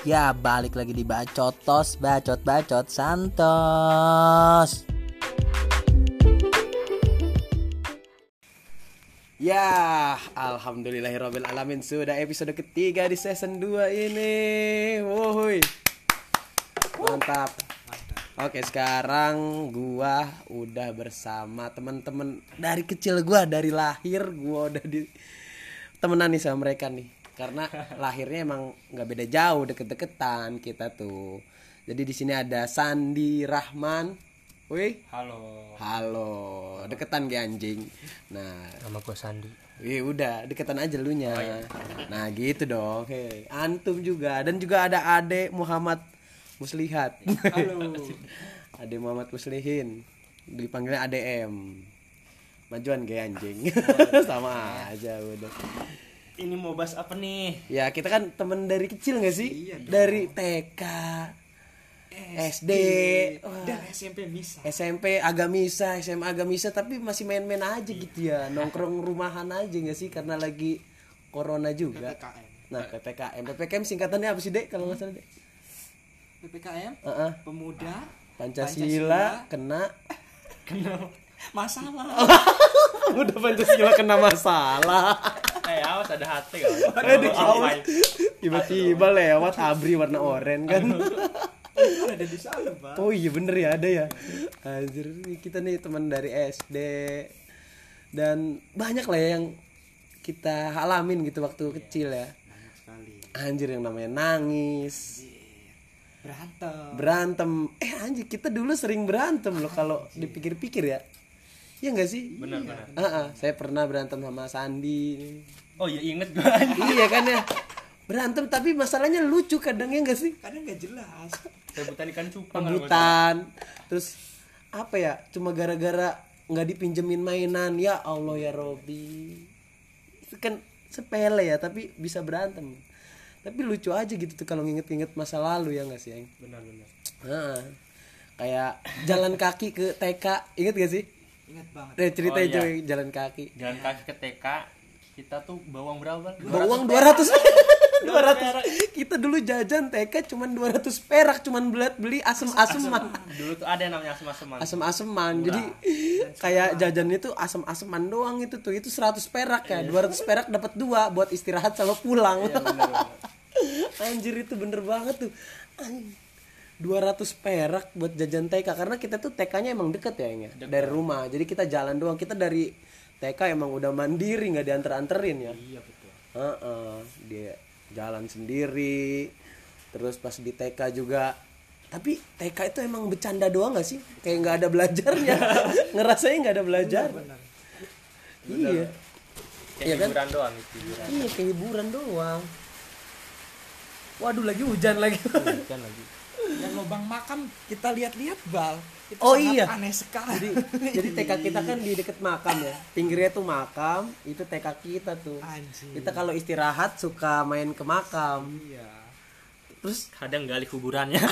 Ya balik lagi di Bacotos Bacot Bacot Santos. Ya alamin Sudah episode ketiga di season 2 ini. Wuhui Mantap. Oke sekarang gua udah bersama teman-teman dari kecil gua dari lahir gua udah di temenan nih sama mereka nih karena lahirnya emang nggak beda jauh deket-deketan kita tuh. Jadi di sini ada Sandi Rahman. Wih. Halo. halo. Deketan kayak anjing. Nah. Nama gue Sandi. Wih udah. Deketan aja lu nya Nah gitu dong. Hei, Antum juga. Dan juga ada Ade Muhammad Muslihat. Halo. Ade Muhammad Muslihin. Dipanggilnya ADM Majuan kayak anjing. Sama aja udah Ini mau bahas apa nih? Ya kita kan temen dari kecil gak sih? dari TK SD Wah, Dan SMP bisa. SMP agak misa, SMA agak misa tapi masih main-main aja gitu ya. Nongkrong rumahan aja gak sih karena lagi corona juga. PPKM. Nah, PPKM. PPKM singkatannya apa sih, Dek? Kalau nggak salah, Dek? PPKM Heeh. pemuda Pancasila, kena Kenal. masalah udah Pancasila kena masalah. Eh, awas ada hati kan. Tiba-tiba lewat abri warna oranye kan. ada di sana pak. Oh iya bener ya ada ya. Anjir kita nih teman dari SD Dan banyak lah ya yang kita alamin gitu waktu kecil ya. banyak sekali. Anjir yang namanya nangis. Berantem. Berantem. Eh anjir kita dulu sering berantem loh kalau dipikir-pikir ya Iya gak sih? Benar benar. Ah, ah, saya pernah berantem sama Sandi Oh iya inget gue. Iya kan ya Berantem tapi masalahnya lucu kadang ya gak sih? kadang nggak jelas Rebutan ikan cupang. rebutan terus apa ya cuma gara-gara nggak dipinjemin mainan ya Allah ya Robi itu kan sepele ya tapi bisa berantem tapi lucu aja gitu tuh kalau nginget-nginget masa lalu ya nggak sih Eng? Benar benar. Heeh. kayak jalan kaki ke TK inget gak sih ingat banget. Eh, cerita Oh, iya. jalan kaki. Jalan kaki ke TK kita tuh bawang berapa? bawa uang 200 200 kita dulu jajan TK cuman 200 perak cuman beli beli asem-aseman. Dulu tuh ada yang namanya asem-aseman. asem-aseman. Jadi kayak jajan itu asem-aseman doang itu tuh. Itu 100 perak ya. 200 perak dapat dua buat istirahat sama pulang. Anjir itu bener banget tuh. Anjing. 200 perak buat jajan TK karena kita tuh TK-nya emang deket ya Eng, ya? dari rumah. Jadi kita jalan doang. Kita dari TK emang udah mandiri nggak dianter-anterin ya? Iya betul. Heeh, dia jalan sendiri. Terus pas di TK juga. Tapi TK itu emang bercanda doang gak sih? Kayak nggak ada belajarnya. Ngerasanya nggak ada belajar. Iya. Kayak Iya kan? hiburan doang itu. hiburan. iya kayak hiburan doang. Waduh lagi hujan lagi. Kan lagi. Lubang makam kita lihat-lihat bal. Itu Oh, sangat iya. aneh sekali. Jadi jadi TK kita kan di deket makam ya. Pinggirnya tuh makam itu TK kita tuh. Anjing. Kita kalau istirahat suka main ke makam. Iya. Terus? Kadang gali kuburannya.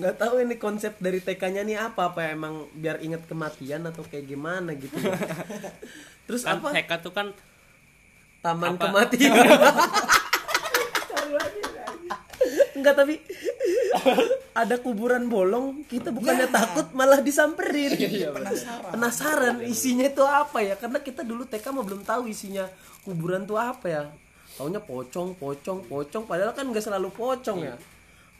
nggak tahu ini konsep dari TK-nya nih apa apa emang biar inget kematian atau kayak gimana gitu ya. terus kan apa? TK tuh kan taman apa? kematian enggak tapi ada kuburan bolong kita bukannya takut malah disamperin. Penasaran. Penasaran isinya itu apa ya? Karena kita dulu TK mah belum tahu isinya kuburan tuh apa ya. Taunya pocong pocong pocong padahal kan nggak selalu pocong ya.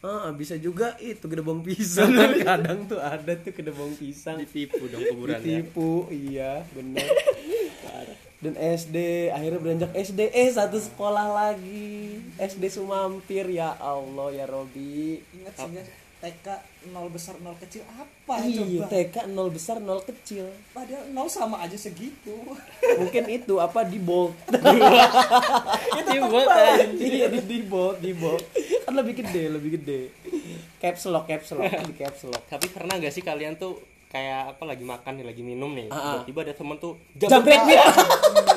Ah, bisa juga itu gedebong pisang. Kan kadang tuh ada tuh gedebong pisang. Ditipu dong kuburannya. ditipu iya bener dan SD akhirnya beranjak SD eh satu sekolah lagi SD Sumampir ya Allah ya Robi. Ingat sih ya, TK nol besar nol kecil apa iya coba? TK nol besar nol kecil. Padahal nol sama aja segitu. Mungkin itu apa di bold. Itu buat iya di di bold di bold. Kan lebih gede lebih gede. Caps lock caps lock di caps lock. Tapi pernah gak sih kalian tuh kayak apa lagi makan nih lagi minum nih? Ah, ah. tiba-tiba ada temen tuh jambret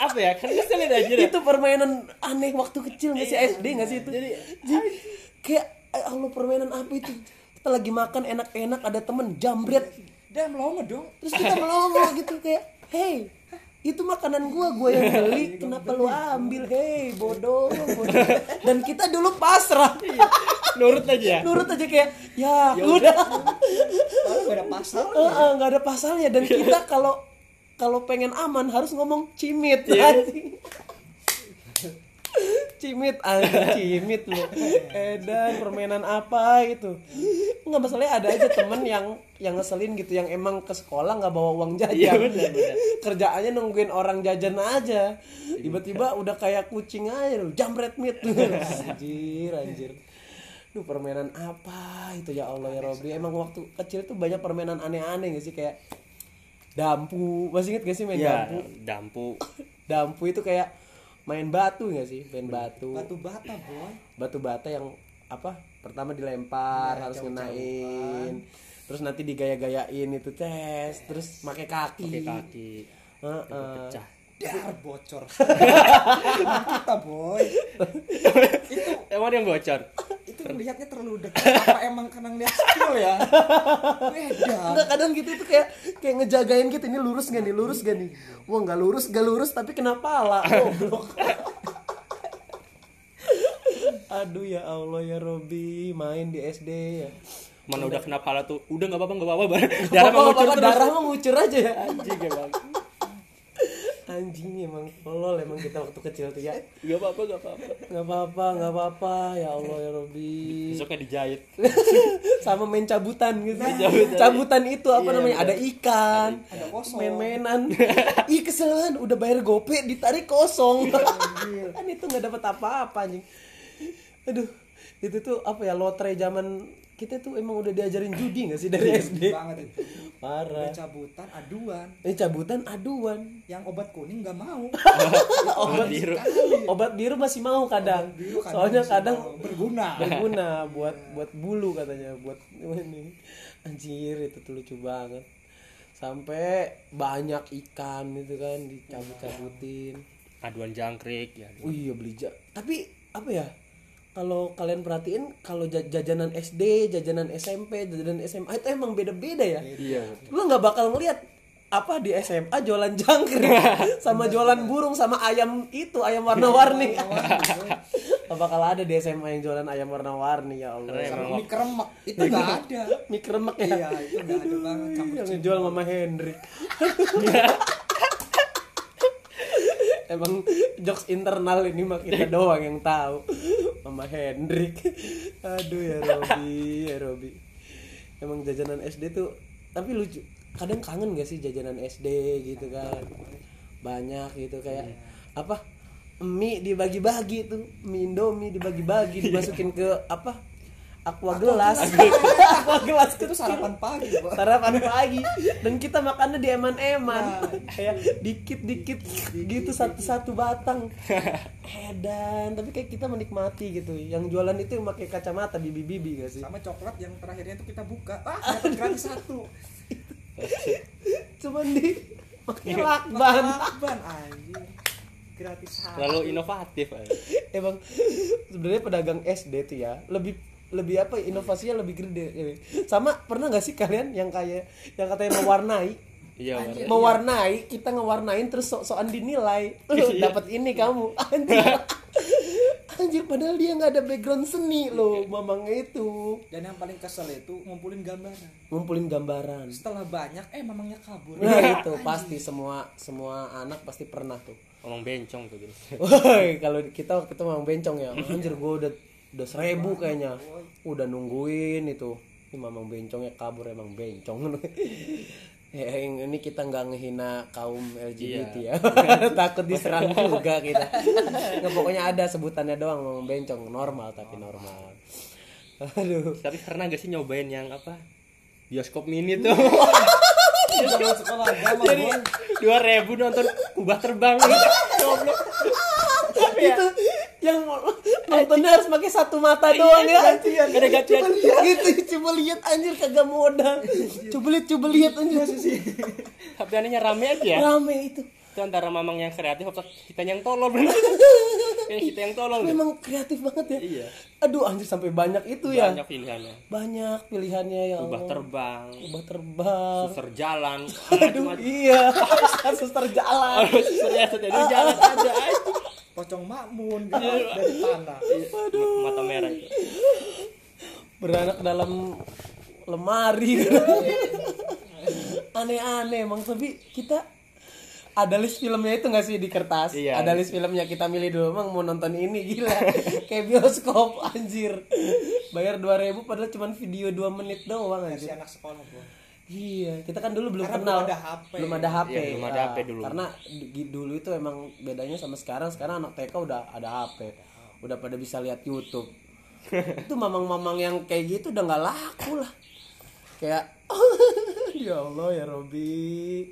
apa ya kan ngeselin aja deh. Itu permainan aneh waktu kecil nggak sih? SD nggak sih itu? Jadi, kayak eh, Allah permainan apa itu? Kita lagi makan enak-enak ada temen jambret. Dan melongo dong. Terus kita melongo gitu kayak hey itu makanan gua gua yang beli. Kenapa lu ambil? Hei bodoh, bodoh. dan kita dulu pasrah. Nurut aja nurut aja kayak ya, udah. Padahal gak ada pasal. Heeh, nggak ada pasalnya. Dan kita kalau kalau pengen aman harus ngomong cimit Iya. anjing. cimit anjing cimit lu. Edan permainan apa itu? Nggak masalahnya ada aja temen yang yang ngeselin gitu yang emang ke sekolah nggak bawa uang jajan. Iya, benar, benar. kerjaannya nungguin orang jajan aja. Tiba-tiba udah kayak kucing aja lu jambret meat anjir anjir. Duh permainan apa itu? Ya Allah ya Robri Emang waktu kecil tuh banyak permainan aneh-aneh gak sih? Kayak Dampu. Masih inget gak sih main ya dampu? dampu. Dampu itu kayak Main batu gak sih? Main batu. Batu bata boy. Batu bata yang Apa Pertama dilempar Ya, Harus ngenain. Terus nanti digaya-gayain itu tes Terus pakai kaki. Pakai kaki. Heeh. pecah. Dar bocor. Kita boy. emang dia yang bocor Itu melihatnya terlalu dekat. Apa emang karena ngeliat skill ya? Beda. Enggak kadang gitu itu kayak kayak ngejagain gitu ini lurus gak nih lurus gak nih? Wah nggak lurus gak lurus tapi kena pala. Goblok. Aduh ya Allah ya Robi main di SD ya. Mana udah kena pala tuh? Udah nggak apa-apa nggak apa-apa darah terus. Darah mau ngucur aja ya. Anjing emang anjing emang tolol emang kita waktu kecil tuh ya. Nggak apa-apa nggak apa-apa. Nggak apa-apa nggak apa-apa. Ya Allah ya Robi besoknya dijahit. Sama main cabutan gitu. Cabutan. cabutan itu apa Iya, namanya? Ada ikan. Ada kosong. main-mainan. Ih kesel. Kan udah bayar gope ditarik kosong. Kan itu nggak dapat apa-apa anjing. Aduh itu tuh apa ya lotre zaman kita tuh emang udah diajarin judi gak sih dari SD banget itu. parah. Udah cabutan aduan. ini cabutan aduan. Yang obat kuning nggak mau. obat biru. obat biru masih mau kadang. Biru kadang soalnya kadang mau. berguna. berguna buat buat bulu katanya buat ini. Anjir itu tuh lucu banget. Sampai banyak ikan itu kan dicabut-cabutin. Aduan jangkrik ya. Oh iya beli ja- tapi apa ya kalau kalian perhatiin kalau ja- jajanan SD jajanan SMP jajanan SMA itu emang beda-beda ya. Iya lu nggak bakal ngeliat apa di SMA jualan jangkrik sama jualan burung sama ayam itu ayam warna-warni. Gak bakal ada di SMA yang jualan ayam warna-warni ya Allah. Sama mie keremek itu nggak ada. mie kremek ya? Iya itu nggak ada banget. Campur yang ngejual Mama Hendrik. Emang jokes internal ini mah kita doang yang tahu Mama Hendrik. Aduh ya Robi ya Robi. Emang jajanan SD tuh tapi lucu. Kadang kangen gak sih jajanan SD gitu kan? Banyak gitu kayak apa? Mie dibagi-bagi tuh. Mie Indomie dibagi-bagi dimasukin ke apa aqua gelas. Aqua gelas. Itu sarapan pagi Pak. sarapan pagi. Dan kita makannya di eman-eman. Kayak dikit-dikit gitu satu-satu batang. Edan tapi kayak kita menikmati gitu. Yang jualan itu yang pakai kacamata bibi-bibi gak sih? Sama coklat yang terakhirnya itu kita buka. Ah dapat gratis satu. Cuman di pakai lakban. lakban anjir gratis terlalu inovatif aja. emang sebenarnya pedagang SD tuh ya lebih lebih apa ya, inovasinya lebih gede ini. sama pernah nggak sih kalian yang kayak yang katanya mewarnai? Iya mewarnai. Kita ngewarnain terus sok-sokan dinilai Tuh, dapat ini kamu. Anjir. Anjir padahal dia nggak ada background seni loh mamangnya itu. Dan yang paling kesel itu ngumpulin gambaran. Ngumpulin gambaran. Setelah banyak eh mamangnya kabur. Nah itu pasti semua semua anak pasti pernah tuh. Ngomong bencong tuh gitu Woi, kalau kita waktu itu memang bencong ya. Anjir gue udah udah seribu kayaknya. Udah nungguin itu. Ini mamang bencongnya kabur emang bencong. ya, ini kita nggak ngehina kaum LGBT ya. Takut diserang juga kita. Nggak, pokoknya ada sebutannya doang mamang bencong normal tapi normal. Aduh. tapi pernah gak sih nyobain yang apa bioskop mini tuh jadi dua ribu nonton kubah terbang goblok itu yang nontonnya harus pakai satu mata doang ya. Ada gantian. Coba lihat gitu, coba lihat anjir kagak modal. Coba lihat, coba lihat anjir. tapi anehnya rame aja ya Rame itu. itu antara mamang yang kreatif atau kita yang tolol bener Kayak kita yang tolong deh. memang kreatif banget ya Iya. aduh anjir sampai banyak itu ya Banyak pilihannya. banyak pilihannya ya Ubah terbang, ubah terbang suster jalan, aduh iya suster jalan susternya jalan ada aja. Pocong makmun gitu, dari tanah. Mata merah. Itu. beranak dalam lemari. Aneh-aneh emang tapi kita ada list filmnya itu nggak sih di kertas? Iya. ada list filmnya kita milih dulu. Emang mau nonton ini gila. Kayak bioskop anjir. Bayar 2000 padahal cuma video 2 menit doang si anjir. anak sekolah gua iya kita kan dulu belum Karena kenal. belum ada HP. belum ada HP Iya, belum ada Ah, HP dulu. karena di- dulu itu emang bedanya sama sekarang. Sekarang anak TK udah ada HP udah pada bisa lihat YouTube. Itu mamang-mamang yang kayak gitu udah nggak laku lah. Kayak ya Allah ya Robi.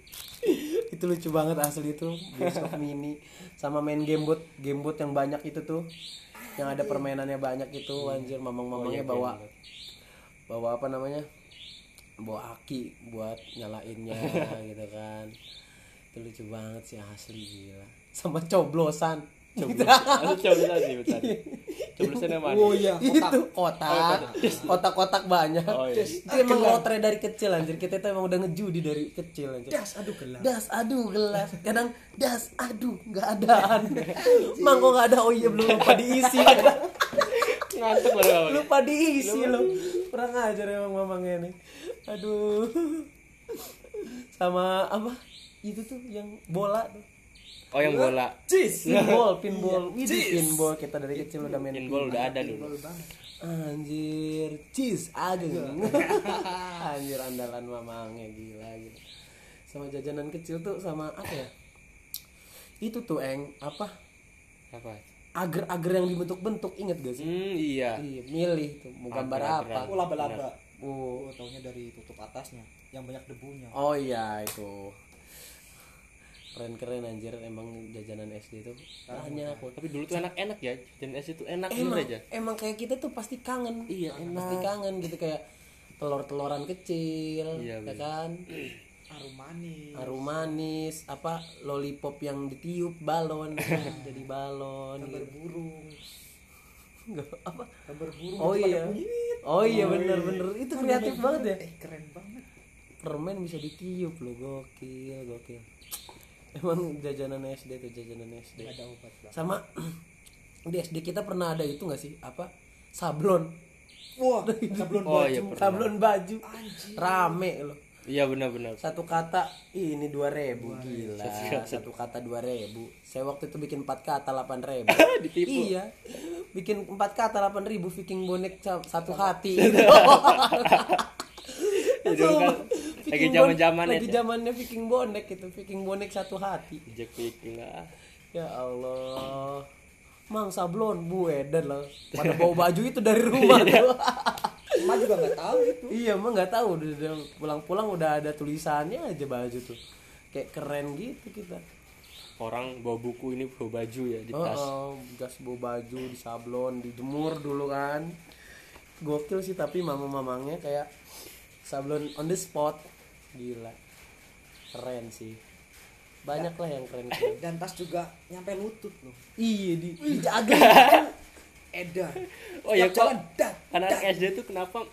Itu lucu banget asli itu bioskop mini. Sama main gamebot gamebot yang banyak itu tuh. Yang ada permainannya banyak itu anjir mamang-mamangnya bawa bawa apa namanya bawa aki buat nyalainnya gitu kan. Itu lucu banget sih asli gila. Sama coblosan. Ada coblosan sih bentar. Coblosan yang mana? oh iya. Itu kotak. Kotak-kotak banyak. Oh, iya. itu emang lotre dari kecil anjir. Kita tuh emang udah ngejudi dari kecil anjir. Das aduh gelap das aduh gelas kadang das aduh nggak adaan mang kok nggak ada. Oh iya belum lupa diisi Ngantuk baru lupa diisi lo kurang ajar emang mamangnya nih. Aduh. Sama apa? Itu tuh yang bola tuh. Oh yang bola. cis pinball pinball. Widih, pinball. Kita dari kecil udah main Pinball udah ada dulu. anjir. Cheese aduh anjir andalan mamangnya gila gitu. Sama jajanan kecil tuh sama apa ya? Itu tuh eng. Apa? Apa? Agar-agar yang dibentuk-bentuk inget gak sih? Hmm iya. iya milih tuh mau gambar apa. oh laba-laba. Oh taunya dari tutup atasnya yang banyak debunya. Oh iya itu. Keren-keren anjir. Emang jajanan SD tuh banyak. Tapi dulu tuh enak-enak ya. Dan es itu enak emang aja. emang kayak kita tuh pasti kangen. Iya pasti kangen gitu kayak telur-teloran kecil Iya, ya kan harum manis. Harum manis apa lollipop yang ditiup balon. Jadi balon gambar gitu. burung. Nggak, apa? Gambar burung oh itu pada iya oh iya bener bener. Itu kreatif banget ya. eh keren banget. Permen bisa ditiup loh gokil gokil. Emang jajanan SD tuh jajanan SD ada obat lah sama di SD kita pernah ada itu nggak sih? Apa? Sablon. Wah sablon Oh baju. iya sablon baju. Rame loh Iya benar-benar. satu kata ih, ini dua ribu gila. Satu kata dua ribu. Saya waktu itu bikin empat kata delapan ribu. Ditipu. iya. Bikin empat kata delapan ribu viking bonek satu hati. Itu. Kan lagi Viking zaman-zaman bon- lagi ya. zamannya viking bonek itu viking bonek satu hati. Jack Viking lah. ya Allah. Mang sablon bu edan lah. Pada bawa baju itu dari rumah tuh emak juga nggak tahu itu. Iya emang nggak tahu. Udah, udah pulang-pulang udah ada tulisannya aja baju tuh. Kayak keren gitu kita. Orang bawa buku ini bawa baju ya di oh, tas. oh, gas bawa baju di sablon dijemur dulu kan. Gokil sih tapi mama-mamangnya kayak sablon on the spot. Gila. Keren sih. Banyak lah yang keren. Keren dan tas juga nyampe lutut loh. Iya di dijaga edan Oh ya kok anak SD tuh kenapa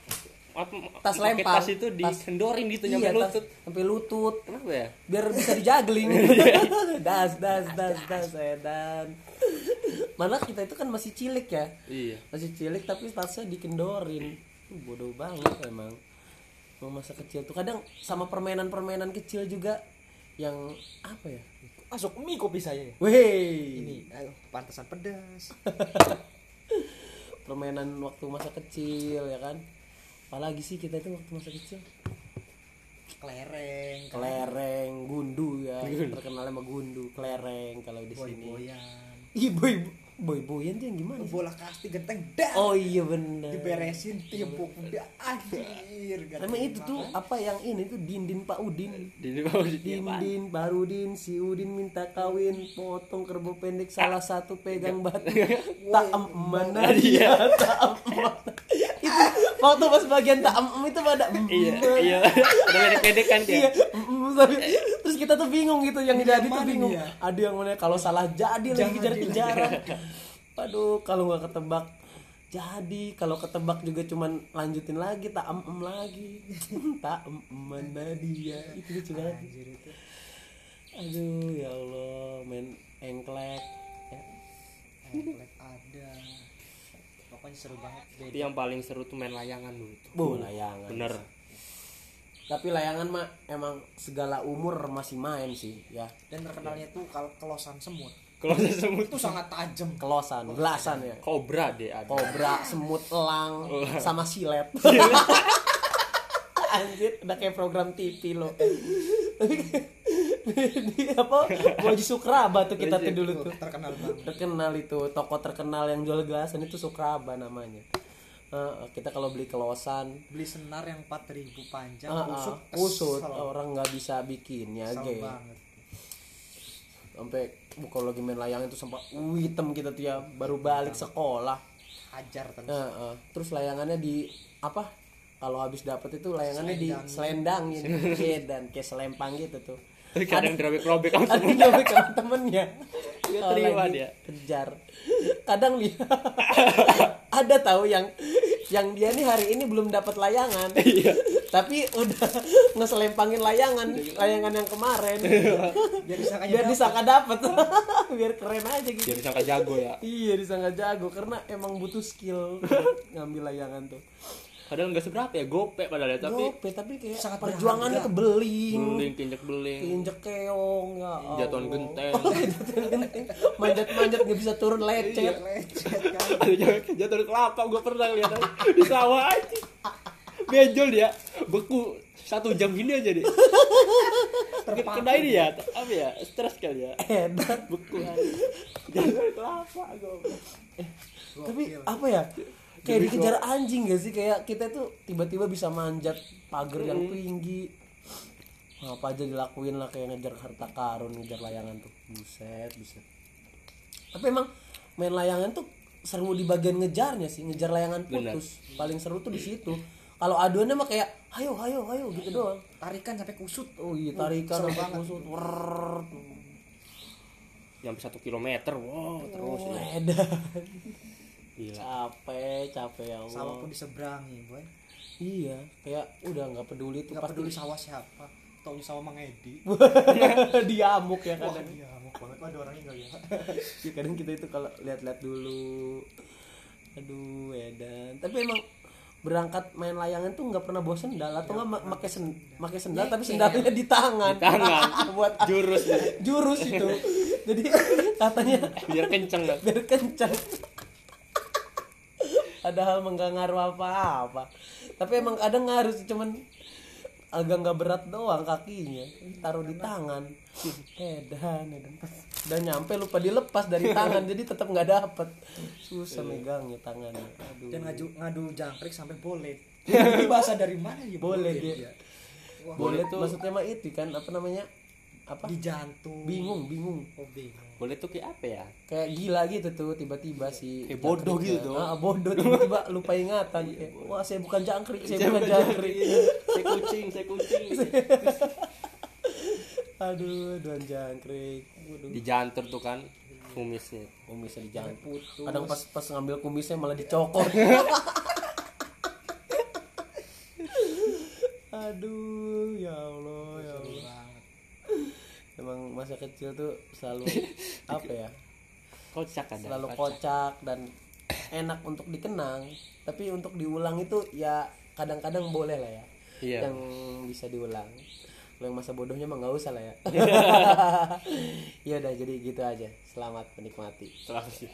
apa Tas lempar. tas itu dikendorin gitu iya, nyampe lutut. sampai lutut. Kenapa ya? biar bisa dijagling. Das das das das edan. Mana kita itu kan masih cilik ya? Iya. masih cilik tapi tasnya dikendorin. Bodoh banget emang. Masa kecil tuh. Kadang sama permainan-permainan kecil juga yang apa ya? Masuk mie kopi saya. Ya. Weh, ini ayo pantasan pedas permainan waktu masa kecil ya kan? Apalagi sih kita itu waktu masa kecil? Kelereng kelereng gundu ya. Terkenal sama gundu kelereng kalau di sini. Boyan Ih, boy boy boyan tuh yang gimana sih? bola kasti genteng dak oh iya bener. Diberesin timpuk udah anjir Emang itu tuh apa yang ini tuh? Dindin Pak Udin. Di bawah di Dindin, Barudin, si Udin minta kawin, potong kerbau pendek salah satu pegang batu. tak mana dia, tak em mana. Itu waktu pas bagian tak itu pada Iya, iya. Udah pendek-pendek kan Iya, dia. tapi- terus kita tuh bingung gitu yang jadi tuh bingung. ya? Ada yang mana kalau salah jadi lagi kejar-kejaran. Aduh, kalau nggak ketebak jadi kalau ketebak juga cuman lanjutin lagi tak em em lagi tak em em mana dia itu lucu banget Anjir itu. aduh ya Allah main engklek ya. Engklek ada. Pokoknya seru banget. Tapi Beda. yang paling seru tuh main layangan dulu tuh. Bu, layangan Bener. Tapi layangan mah emang segala umur masih main sih ya. Dan terkenalnya tuh kalau kelosan semut. Saya semut. Itu sangat tajam. kelosan belasan ya. Kobra deh ada. kobra semut elang sama silet. Anjir udah kayak program TV lo. Di apa? Boji Sukraba tuh kita tuh dulu tuh. Terkenal banget. terkenal itu toko terkenal yang jual gelasan itu Sukraba namanya Eh, kita kalau beli kelosan Beli senar yang 4000 panjang, eh, kusut, kusut kesel. orang nggak bisa bikinnya banget. sampai bu, kalau lagi main layangan itu sampai hitam kita tuh ya baru balik sekolah Hajar terus. Eh, eh. terus layangannya di apa kalau habis dapet itu layangannya di Selendang. Iya, dan kayak selempang gitu tuh Kadang dirobek-robek sama temennya Dia terima lagi dia. kejar. Kadang lihat ada tahu yang yang dia nih hari ini belum dapat layangan. Iya. tapi udah ngeselempangin layangan layangan yang kemarin. Biar disangkanya biar dapet. disangka dapet. Biar keren aja gitu. Jadi sangka jago ya. iya disangka jago. Karena emang butuh skill ngambil layangan tuh Padahal nggak seberapa ya, gope padahal ya, tapi Gope, tapi kayak Sangat perjuangannya kebeling beling kinjek beling, injek keong ya jatuhan genteng. Jatuhan genteng manjat-manjat nggak bisa turun lecet Lecet kan. Ada jatuh kelapa gue pernah lihat di sawah aja. Benjol dia, beku satu jam gini aja deh. Kena ini ya, apa ya, stres kali ya. edan Beku aja. Jatuh kelapa gue. tapi apa ya kayak dikejar anjing gak sih? Kayak kita tuh tiba-tiba bisa manjat pagar yang tinggi. Apa aja dilakuin lah kayak ngejar harta karun ngejar layangan tuh. Buset buset. Tapi emang main layangan tuh seru di bagian ngejarnya sih ngejar layangan putus. Paling seru tuh di situ. Kalau aduannya mah kayak ayo ayo ayo gitu doang. Tarikan sampai kusut. oh iya tarikan seru sampai banget. kusut. Wrrr. Nyampe satu kilometer, wow, terus. Ya. Gila. capek capek ya Sawah Allah pun diseberangi, boy. iya kayak udah nggak peduli tuh Gak pasti peduli sawah siapa. Tahu sawah Mang Edi. diamuk ya Wah, kadang dia amuk banget. Ada orangnya enggak ya? Ya, kadang kita itu kalau lihat-lihat dulu aduh edan tapi emang berangkat main layangan tuh nggak pernah bawa sendal atau nggak ma- pakai sen pakai sendal tapi sendalnya di tangan Di tangan. buat Jurus ya. jurus itu jadi katanya biar kenceng kan. biar kencang padahal emang nggak ngaruh apa-apa. Tapi emang kadang ngaruh sih cuman agak nggak berat doang kakinya. Taruh di tangan. Edan edan udah nyampe lupa dilepas dari tangan jadi tetap nggak dapet. Susah megangnya tangannya. Aduh. Dan ngaju ngadu jangkrik sampai boleh. Ini bahasa dari mana ya? boleh dia ya? Wah, boleh tuh maksudnya mah itu kan apa namanya apa? Di jantung. bingung bingung. Oh, bingung. Boleh tuh kayak apa ya? kayak gila gitu tuh tiba-tiba si Kayak bodoh gitu. Tuh. ah, bodoh tiba-tiba lupa ingatan. Kayak, wah saya bukan jangkrik saya bukan jangkrik. saya kucing, saya kucing. aduh doan jangkrik. Waduh. Di jantur tuh kan kumisnya. kumisnya dijangkut kadang pas pas ngambil kumisnya malah dicokor aduh ya allah ya allah emang masa kecil tuh selalu apa ya Kocak ada. selalu kocak. kocak dan enak untuk dikenang tapi untuk diulang itu ya kadang-kadang boleh lah ya Iya. yang bisa diulang kalau yang masa bodohnya mah nggak usah lah ya ya udah jadi gitu aja selamat menikmati Terus sih.